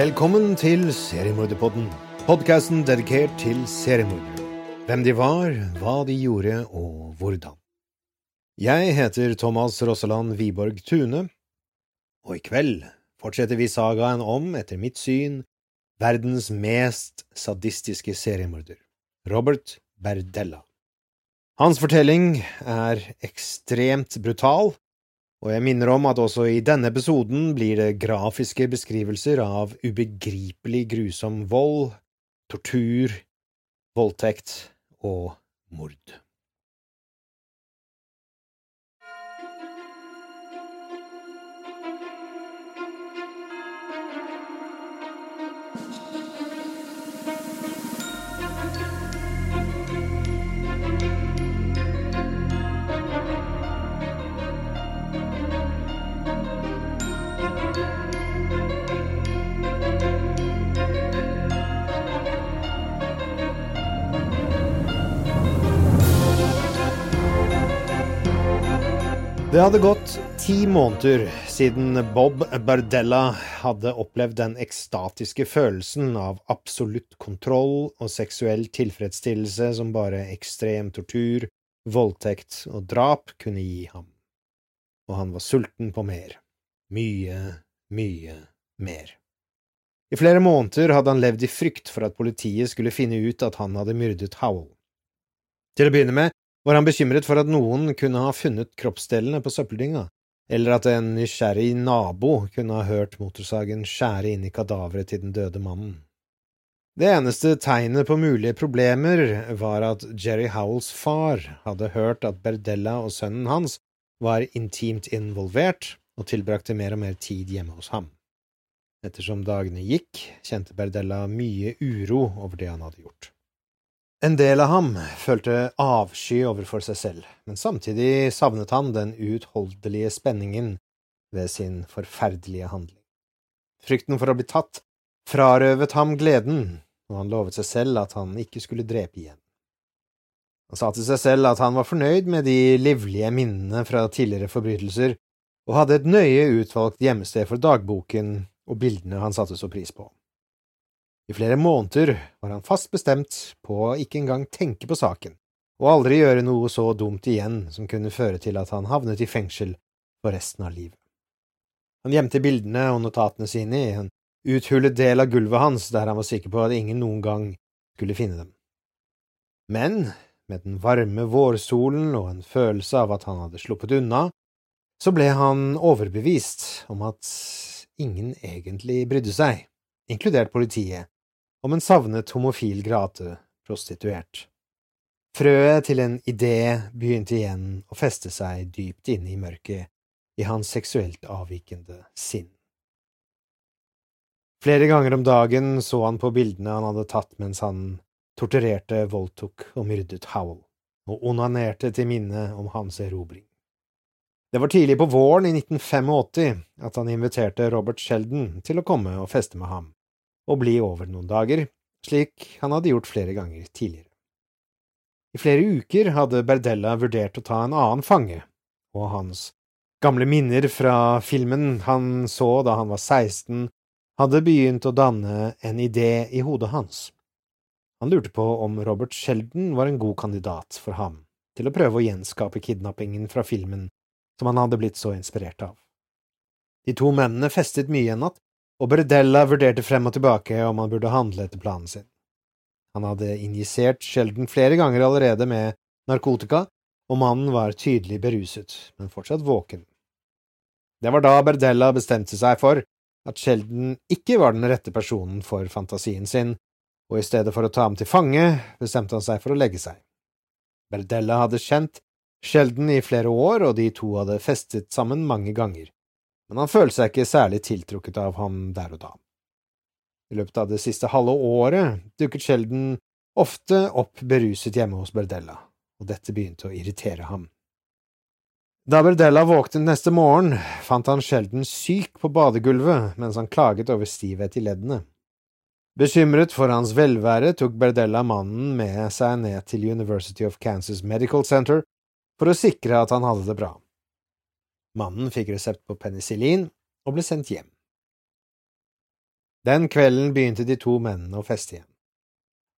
Velkommen til Seriemorderpodden, podkasten dedikert til seriemordere. Hvem de var, hva de gjorde og hvordan. Jeg heter Thomas Rosseland Wiborg Tune, og i kveld fortsetter vi sagaen om, etter mitt syn, verdens mest sadistiske seriemorder, Robert Berdella. Hans fortelling er ekstremt brutal og jeg minner om at også i denne episoden blir det grafiske beskrivelser av ubegripelig grusom vold, tortur, voldtekt og mord. Det hadde gått ti måneder siden Bob Bardella hadde opplevd den ekstatiske følelsen av absolutt kontroll og seksuell tilfredsstillelse som bare ekstrem tortur, voldtekt og drap kunne gi ham. Og han var sulten på mer. Mye, mye mer. I flere måneder hadde han levd i frykt for at politiet skulle finne ut at han hadde myrdet Howell. Til å begynne med var han bekymret for at noen kunne ha funnet kroppsdelene på søppeldynga, eller at en nysgjerrig nabo kunne ha hørt motorsagen skjære inn i kadaveret til den døde mannen. Det eneste tegnet på mulige problemer var at Jerry Howells far hadde hørt at Berdella og sønnen hans var intimt involvert og tilbrakte mer og mer tid hjemme hos ham. Ettersom dagene gikk, kjente Berdella mye uro over det han hadde gjort. En del av ham følte avsky overfor seg selv, men samtidig savnet han den uutholdelige spenningen ved sin forferdelige handling. Frykten for å bli tatt frarøvet ham gleden, og han lovet seg selv at han ikke skulle drepe igjen. Han sa til seg selv at han var fornøyd med de livlige minnene fra tidligere forbrytelser, og hadde et nøye utvalgt gjemmested for dagboken og bildene han satte så pris på. I flere måneder var han fast bestemt på å ikke engang tenke på saken, og aldri gjøre noe så dumt igjen som kunne føre til at han havnet i fengsel for resten av livet. Han gjemte bildene og notatene sine i en uthullet del av gulvet hans der han var sikker på at ingen noen gang skulle finne dem. Men med den varme vårsolen og en følelse av at han hadde sluppet unna, så ble han overbevist om at ingen egentlig brydde seg, inkludert politiet, om en savnet homofil grate prostituert. Frøet til en idé begynte igjen å feste seg dypt inne i mørket i hans seksuelt avvikende sinn. Flere ganger om dagen så han på bildene han hadde tatt mens han torturerte, voldtok og myrdet Howell, og onanerte til minne om hans erobring. Det var tidlig på våren i 1985 at han inviterte Robert Sheldon til å komme og feste med ham, og bli over noen dager, slik han hadde gjort flere ganger tidligere. I flere uker hadde Berdella vurdert å ta en annen fange, og hans gamle minner fra filmen han så da han var 16, hadde begynt å danne en idé i hodet hans. Han lurte på om Robert Sheldon var en god kandidat for ham til å prøve å gjenskape kidnappingen fra filmen som han hadde blitt så inspirert av. De to mennene festet mye en natt, og Berdella vurderte frem og tilbake om han burde handle etter planen sin. Han hadde injisert Sheldon flere ganger allerede med narkotika, og mannen var tydelig beruset, men fortsatt våken. Det var da Berdella bestemte seg for at Sheldon ikke var den rette personen for fantasien sin, og i stedet for å ta ham til fange, bestemte han seg for å legge seg. Berdella hadde kjent Sheldon i flere år, og de to hadde festet sammen mange ganger, men han følte seg ikke særlig tiltrukket av ham der og da. I løpet av det siste halve året dukket Sheldon ofte opp beruset hjemme hos Berdella, og dette begynte å irritere ham. Da Berdella våknet neste morgen, fant han Sheldon syk på badegulvet mens han klaget over stivhet i leddene. Bekymret for hans velvære tok Berdella mannen med seg ned til University of Kansas Medical Center for å sikre at han hadde det bra. Mannen fikk resept på penicillin og ble sendt hjem. Den kvelden begynte de to mennene å feste igjen,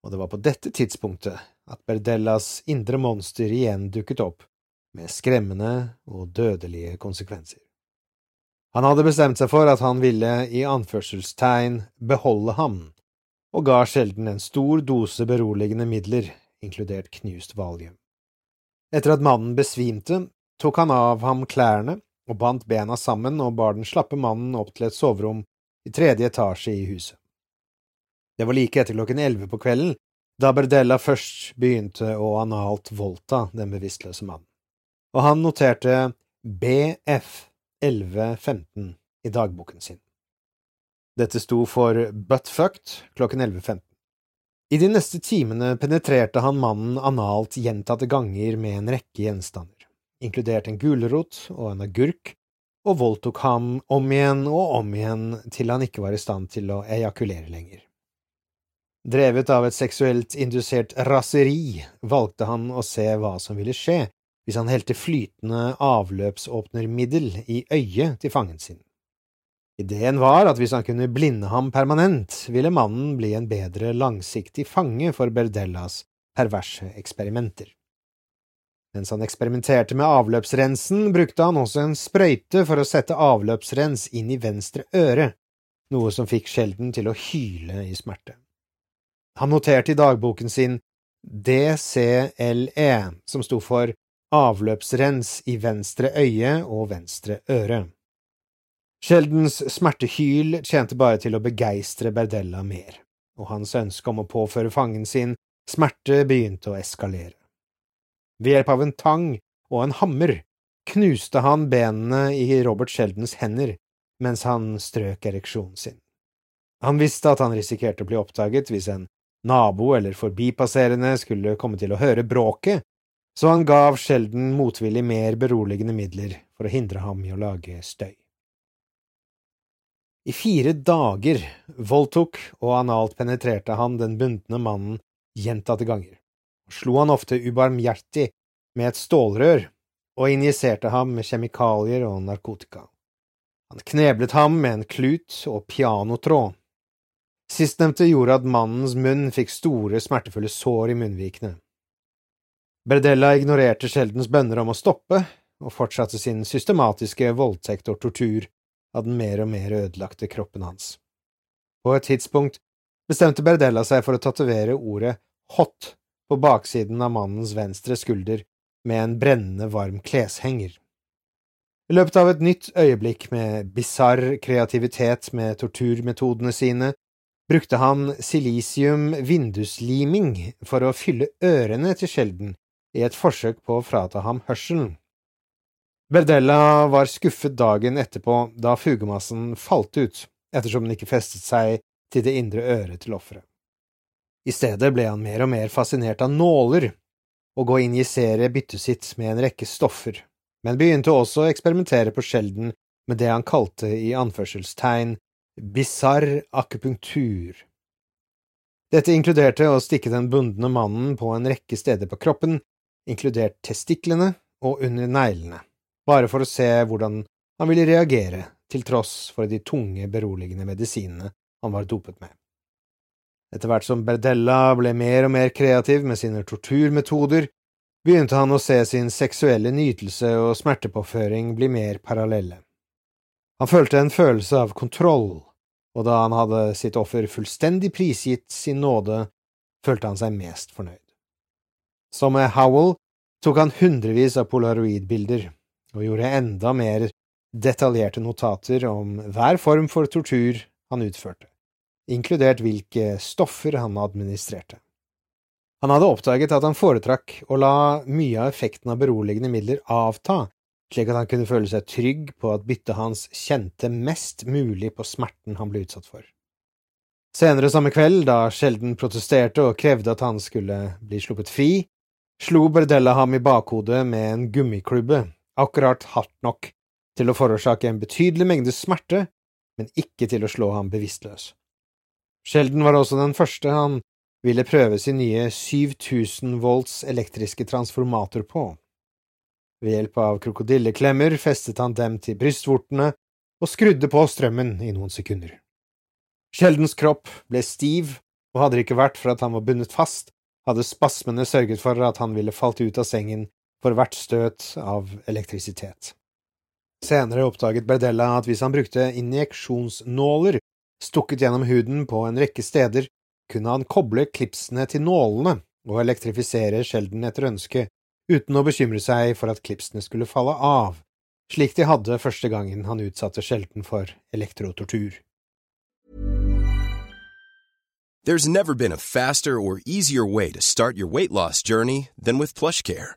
og det var på dette tidspunktet at Berdellas indre monster igjen dukket opp med skremmende og dødelige konsekvenser. Han hadde bestemt seg for at han ville i anførselstegn beholde ham, og ga sjelden en stor dose beroligende midler, inkludert knust valium. Etter at mannen besvimte, tok han av ham klærne og bandt bena sammen og bar den slappe mannen opp til et soverom i tredje etasje i huset. Det var like etter klokken elleve på kvelden da Berdella først begynte å analt voldta den bevisstløse mannen og han noterte BF 1115 i dagboken sin. Dette sto for buttfucked klokken 11.15. I de neste timene penetrerte han mannen analt gjentatte ganger med en rekke gjenstander, inkludert en gulrot og en agurk, og voldtok ham om igjen og om igjen til han ikke var i stand til å ejakulere lenger. Drevet av et seksuelt indusert raseri valgte han å se hva som ville skje hvis han helte flytende avløpsåpnermiddel i øyet til fangen sin. Ideen var at hvis han kunne blinde ham permanent, ville mannen bli en bedre langsiktig fange for Berdellas perverse eksperimenter. Mens han eksperimenterte med avløpsrensen, brukte han også en sprøyte for å sette avløpsrens inn i venstre øre, noe som fikk Sheldon til å hyle i smerte. Han noterte i dagboken sin DCLE, som sto for avløpsrens i venstre øye og venstre øre. Sheldons smertehyl tjente bare til å begeistre Berdella mer, og hans ønske om å påføre fangen sin smerte begynte å eskalere. Ved hjelp av en tang og en hammer knuste han benene i Robert Sheldons hender mens han strøk ereksjonen sin. Han visste at han risikerte å bli oppdaget hvis en nabo eller forbipasserende skulle komme til å høre bråket så han gav Sheldon motvillig mer beroligende midler for å hindre ham i å lage støy. I fire dager voldtok og analt penetrerte han den bundne mannen gjentatte ganger, slo han ofte ubarmhjertig med et stålrør og injiserte ham med kjemikalier og narkotika. Han kneblet ham med en klut og pianotråd. Sistnevnte gjorde at mannens munn fikk store, smertefulle sår i munnvikene. Berdella ignorerte Sheldons bønner om å stoppe, og fortsatte sin systematiske voldtekt og tortur av den mer og mer ødelagte kroppen hans. På et tidspunkt bestemte Berdella seg for å tatovere ordet hot på baksiden av mannens venstre skulder med en brennende varm kleshenger. I løpet av et nytt øyeblikk med bisarr kreativitet med torturmetodene sine brukte han silisium vindusliming for å fylle ørene til Sheldon i et forsøk på å frata ham hørselen. Berdella var skuffet dagen etterpå da fugemassen falt ut, ettersom den ikke festet seg til det indre øret til offeret. I stedet ble han mer og mer fascinert av nåler og å injisere byttet sitt med en rekke stoffer, men begynte også å eksperimentere på Sheldon med det han kalte i anførselstegn bisarr akupunktur. Dette inkluderte å stikke den bundne mannen på en rekke steder på kroppen inkludert testiklene og under neglene, bare for å se hvordan han ville reagere til tross for de tunge, beroligende medisinene han var dopet med. Etter hvert som Berdella ble mer og mer kreativ med sine torturmetoder, begynte han å se sin seksuelle nytelse og smertepåføring bli mer parallelle. Han følte en følelse av kontroll, og da han hadde sitt offer fullstendig prisgitt sin nåde, følte han seg mest fornøyd. Som med Howell tok han hundrevis av polaroidbilder og gjorde enda mer detaljerte notater om hver form for tortur han utførte, inkludert hvilke stoffer han administrerte. Han hadde oppdaget at han foretrakk å la mye av effekten av beroligende midler avta, slik at han kunne føle seg trygg på at byttet hans kjente mest mulig på smerten han ble utsatt for. Senere samme kveld, da Sjelden protesterte og krevde at han skulle bli sluppet fri, slo Berdella ham i bakhodet med en gummiklubbe, akkurat hardt nok til å forårsake en betydelig mengde smerte, men ikke til å slå ham bevisstløs. Sheldon var også den første han ville prøve sin nye 7000 volts elektriske transformator på. Ved hjelp av krokodilleklemmer festet han dem til brystvortene og skrudde på strømmen i noen sekunder. Sheldons kropp ble stiv, og hadde det ikke vært for at han var bundet fast, hadde spasmene sørget for at han ville falt ut av sengen for hvert støt av elektrisitet. Senere oppdaget Berdella at hvis han brukte injeksjonsnåler stukket gjennom huden på en rekke steder, kunne han koble klipsene til nålene og elektrifisere Sheldon etter ønske, uten å bekymre seg for at klipsene skulle falle av, slik de hadde første gangen han utsatte Sheldon for elektrotortur. There's never been a faster or easier way to start your weight loss journey than with PlushCare.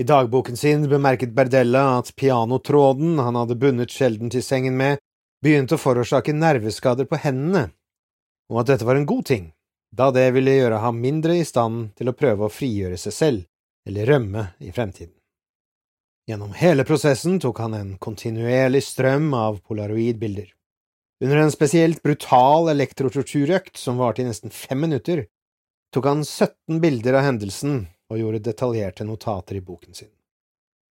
I dagboken sin bemerket Berdella at pianotråden han hadde bundet Sheldon til sengen med, begynte å forårsake nerveskader på hendene, og at dette var en god ting, da det ville gjøre ham mindre i stand til å prøve å frigjøre seg selv eller rømme i fremtiden. Gjennom hele prosessen tok han en kontinuerlig strøm av polaroidbilder. Under en spesielt brutal elektrotorturøkt som varte i nesten fem minutter, tok han 17 bilder av hendelsen og gjorde detaljerte notater i boken sin.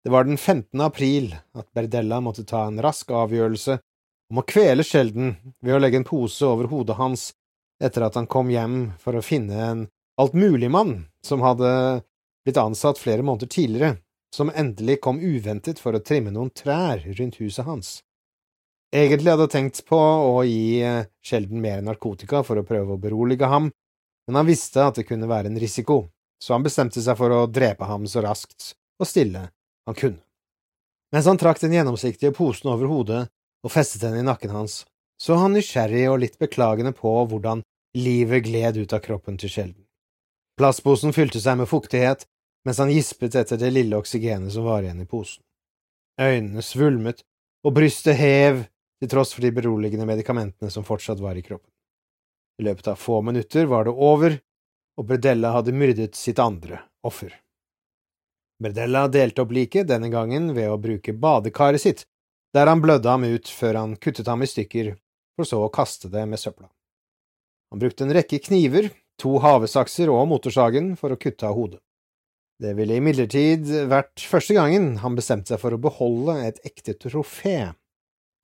Det var den 15. april at Berdella måtte ta en rask avgjørelse om å kvele Sheldon ved å legge en pose over hodet hans etter at han kom hjem for å finne en altmuligmann som hadde blitt ansatt flere måneder tidligere, som endelig kom uventet for å trimme noen trær rundt huset hans. Egentlig hadde jeg tenkt på å gi Sheldon mer narkotika for å prøve å berolige ham, men han visste at det kunne være en risiko, så han bestemte seg for å drepe ham så raskt og stille han kunne. Mens han trakk den gjennomsiktige posen over hodet og festet den i nakken hans, så han nysgjerrig og litt beklagende på hvordan livet gled ut av kroppen til Sjelden. Plastposen fylte seg med fuktighet mens han gispet etter det lille oksygenet som var igjen i posen. Øynene svulmet, og brystet hev til tross for de beroligende medikamentene som fortsatt var i kroppen. I løpet av få minutter var det over, og Bredella hadde myrdet sitt andre offer. Bredella delte opp liket, denne gangen ved å bruke badekaret sitt, der han blødde ham ut før han kuttet ham i stykker, for så å kaste det med søpla. Han brukte en rekke kniver, to havesakser og motorsagen for å kutte av hodet. Det ville imidlertid vært første gangen han bestemte seg for å beholde et ekte trofé,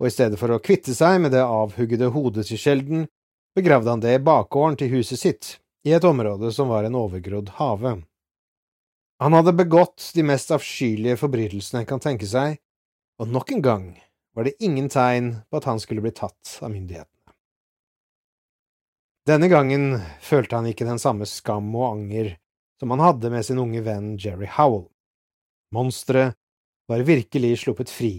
og i stedet for å kvitte seg med det avhuggede hodet til sjelden, begravde han det i bakgården til huset sitt, i et område som var en overgrodd hage. Han hadde begått de mest avskyelige forbrytelsene en kan tenke seg, og nok en gang var det ingen tegn på at han skulle bli tatt av myndighetene. Denne gangen følte han ikke den samme skam og anger som han hadde med sin unge venn Jerry Howell. Monsteret var virkelig sluppet fri,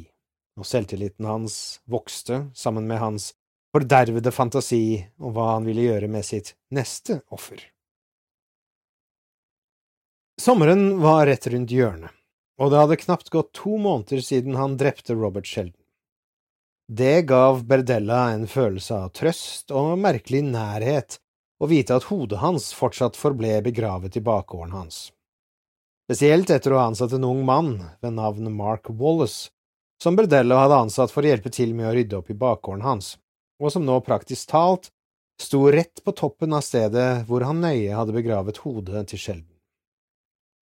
og selvtilliten hans vokste sammen med hans fordervede fantasi om hva han ville gjøre med sitt neste offer. Sommeren var rett rundt hjørnet, og det hadde knapt gått to måneder siden han drepte Robert Sheldon. Det gav Berdella en følelse av trøst og merkelig nærhet å vite at hodet hans fortsatt forble begravet i bakgården hans. Spesielt etter å ha ansatt en ung mann ved navn Mark Wallace, som Berdella hadde ansatt for å hjelpe til med å rydde opp i bakgården hans, og som nå praktisk talt sto rett på toppen av stedet hvor han nøye hadde begravet hodet til Sheldon.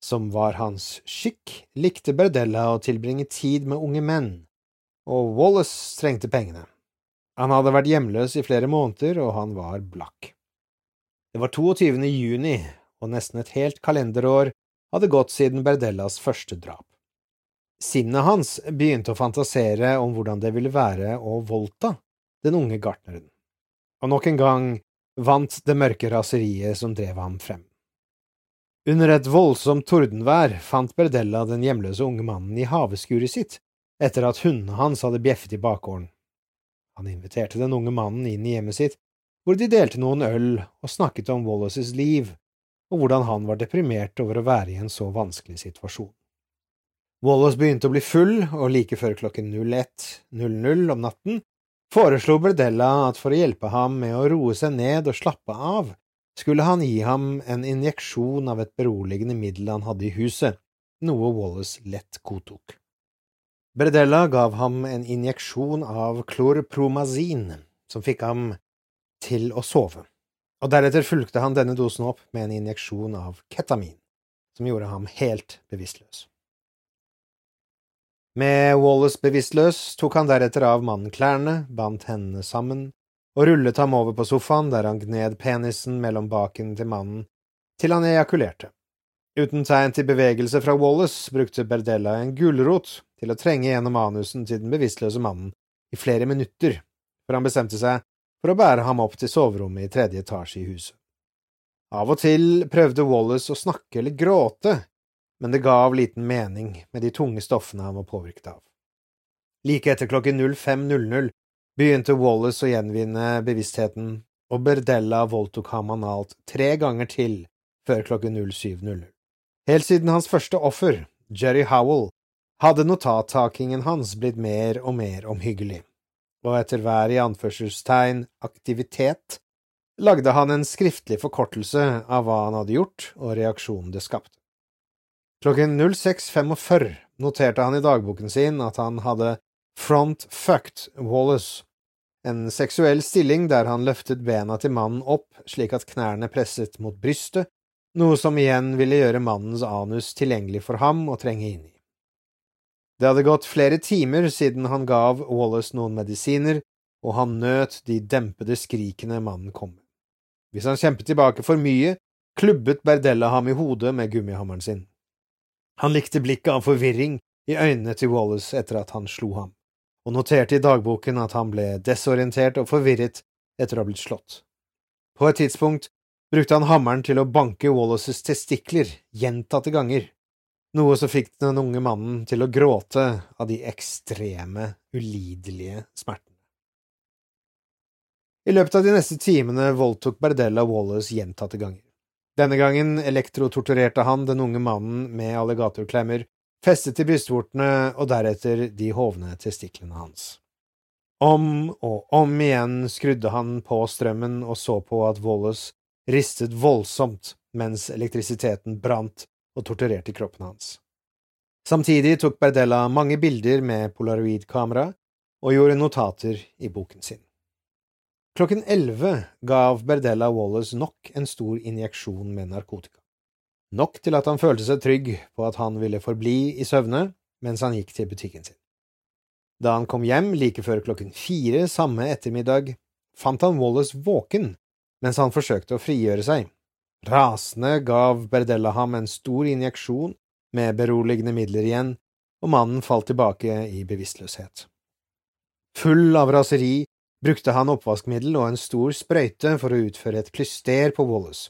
Som var hans skikk, likte Berdella å tilbringe tid med unge menn, og Wallace trengte pengene. Han hadde vært hjemløs i flere måneder, og han var blakk. Det var 22. juni, og nesten et helt kalenderår hadde gått siden Berdellas første drap. Sinnet hans begynte å fantasere om hvordan det ville være å voldta den unge gartneren, og nok en gang vant det mørke raseriet som drev ham frem. Under et voldsomt tordenvær fant Berdella den hjemløse unge mannen i haveskuret sitt etter at hundene hans hadde bjeffet i bakgården. Han inviterte den unge mannen inn i hjemmet sitt, hvor de delte noen øl og snakket om Wallaces liv og hvordan han var deprimert over å være i en så vanskelig situasjon. Wallace begynte å bli full, og like før klokken 01.00 om natten foreslo Berdella at for å hjelpe ham med å roe seg ned og slappe av, skulle han gi ham en injeksjon av et beroligende middel han hadde i huset, noe Wallace lett godtok. Bredella gav ham en injeksjon av klorpromazin, som fikk ham til å sove, og deretter fulgte han denne dosen opp med en injeksjon av ketamin, som gjorde ham helt bevisstløs. Med Wallace bevisstløs tok han deretter av mannen klærne, bandt hendene sammen og rullet ham over på sofaen, der han gned penisen mellom baken til mannen til han ejakulerte. Uten tegn til bevegelse fra Wallace brukte Berdella en gulrot til å trenge gjennom anusen til den bevisstløse mannen i flere minutter, før han bestemte seg for å bære ham opp til soverommet i tredje etasje i huset. Av og til prøvde Wallace å snakke eller gråte, men det gav liten mening med de tunge stoffene han var påvirket av. Like etter klokken 05.00 begynte Wallace å gjenvinne bevisstheten, og Berdella voldtok ham analt tre ganger til før klokken 07.00. Helt siden hans første offer, Jerry Howell, hadde notattakingen hans blitt mer og mer omhyggelig, og etter hver i anførselstegn aktivitet lagde han en skriftlig forkortelse av hva han hadde gjort og reaksjonen det skapte. Klokken 06.45 noterte han i dagboken sin at han hadde front-fucked Wallace, en seksuell stilling der han løftet bena til mannen opp slik at knærne presset mot brystet, noe som igjen ville gjøre mannens anus tilgjengelig for ham å trenge inn i. Det hadde gått flere timer siden han gav Wallace noen medisiner, og han nøt de dempede skrikene mannen kom med. Hvis han kjempet tilbake for mye, klubbet Berdella ham i hodet med gummihammeren sin. Han likte blikket av forvirring i øynene til Wallace etter at han slo ham og noterte i dagboken at han ble desorientert og forvirret etter å ha blitt slått. På et tidspunkt brukte han hammeren til å banke Wallaces testikler gjentatte ganger, noe som fikk den unge mannen til å gråte av de ekstreme, ulidelige smertene. I løpet av de neste timene voldtok Berdella Wallace gjentatte ganger. Denne gangen elektrotorturerte han den unge mannen med alligatorklemmer festet til brystvortene og deretter de hovne testiklene hans. Om og om igjen skrudde han på strømmen og så på at Wallace ristet voldsomt mens elektrisiteten brant og torturerte kroppen hans. Samtidig tok Berdella mange bilder med polaroidkamera og gjorde notater i boken sin. Klokken elleve gav Berdella Wallace nok en stor injeksjon med narkotika nok til at han følte seg trygg på at han ville forbli i søvne mens han gikk til butikken sin. Da han kom hjem like før klokken fire samme ettermiddag, fant han Wallace våken mens han forsøkte å frigjøre seg. Rasende gav Berdella ham en stor injeksjon med beroligende midler igjen, og mannen falt tilbake i bevisstløshet. Full av raseri brukte han oppvaskmiddel og en stor sprøyte for å utføre et klyster på Wallace,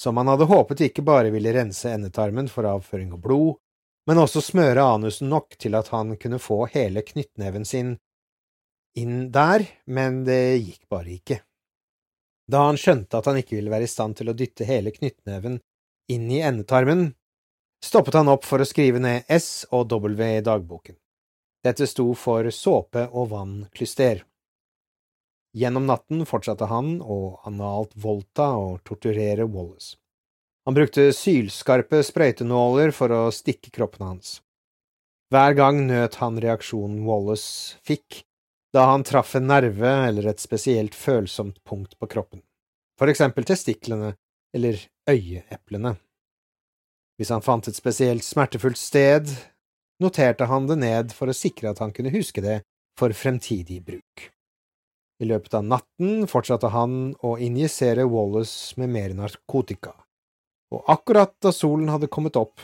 som han hadde håpet ikke bare ville rense endetarmen for avføring og blod, men også smøre anusen nok til at han kunne få hele knyttneven sin inn der, men det gikk bare ikke. Da han skjønte at han ikke ville være i stand til å dytte hele knyttneven inn i endetarmen, stoppet han opp for å skrive ned S og W i dagboken. Dette sto for såpe og vann klyster. Gjennom natten fortsatte han å analt voldta og torturere Wallace. Han brukte sylskarpe sprøytenåler for å stikke kroppen hans. Hver gang nøt han reaksjonen Wallace fikk da han traff en nerve eller et spesielt følsomt punkt på kroppen, for eksempel testiklene eller øyeeplene. Hvis han fant et spesielt smertefullt sted, noterte han det ned for å sikre at han kunne huske det for fremtidig bruk. I løpet av natten fortsatte han å injisere Wallace med mer narkotika, og akkurat da solen hadde kommet opp,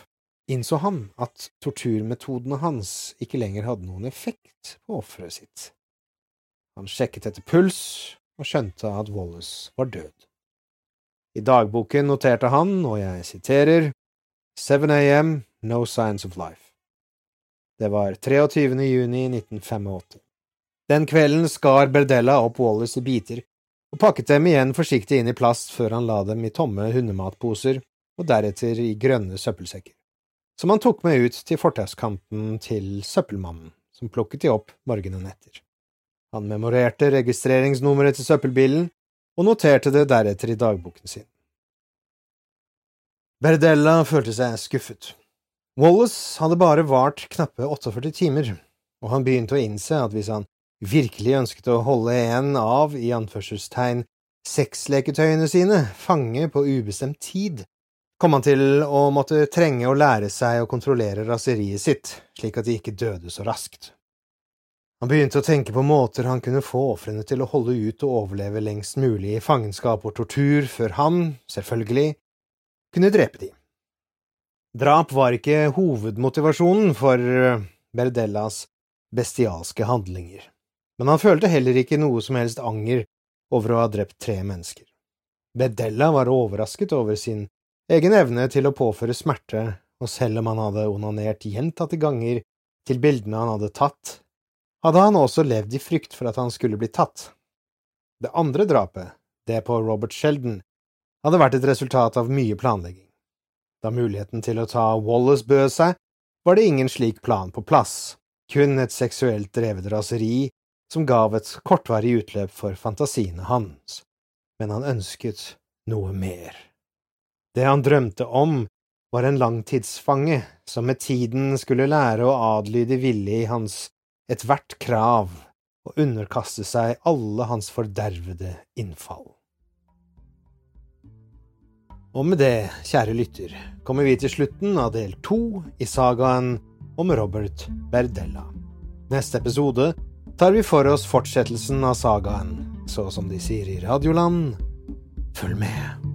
innså han at torturmetodene hans ikke lenger hadde noen effekt på offeret sitt. Han sjekket etter puls og skjønte at Wallace var død. I dagboken noterte han, og jeg siterer, 7 a.m., no signs of life. Det var 23. juni 1985. Den kvelden skar Berdella opp Wallace i biter og pakket dem igjen forsiktig inn i plast før han la dem i tomme hundematposer og deretter i grønne søppelsekker, som han tok med ut til fortauskanten til søppelmannen, som plukket de opp morgenen etter. Han memorerte registreringsnummeret til søppelbilen og noterte det deretter i dagboken sin. Berdella følte seg skuffet. Wallace hadde bare vart knappe 48 timer, og han begynte å innse at hvis han virkelig ønsket å holde en av, i anførselstegn, sexleketøyene sine fange på ubestemt tid, kom han til å måtte trenge å lære seg å kontrollere raseriet sitt, slik at de ikke døde så raskt. Han begynte å tenke på måter han kunne få ofrene til å holde ut og overleve lengst mulig i fangenskap og tortur, før han, selvfølgelig, kunne drepe de. Drap var ikke hovedmotivasjonen for eh, Berdellas bestialske handlinger, men han følte heller ikke noe som helst anger over å ha drept tre mennesker. Bedella var overrasket over sin egen evne til å påføre smerte, og selv om han hadde onanert gjentatte ganger til bildene han hadde tatt, hadde han også levd i frykt for at han skulle bli tatt. Det andre drapet, det på Robert Sheldon, hadde vært et resultat av mye planlegging. Da muligheten til å ta Wallace bød seg, var det ingen slik plan på plass, kun et seksuelt drevet raseri som gav et kortvarig utløp for fantasiene hans, men han ønsket noe mer. Det han drømte om, var en langtidsfange som med tiden skulle lære å adlyde villig hans ethvert krav og underkaste seg alle hans fordervede innfall. Og med det, kjære lytter, kommer vi til slutten av del to i sagaen om Robert Berdella. Neste episode tar vi for oss fortsettelsen av sagaen, så som de sier i Radioland, følg med.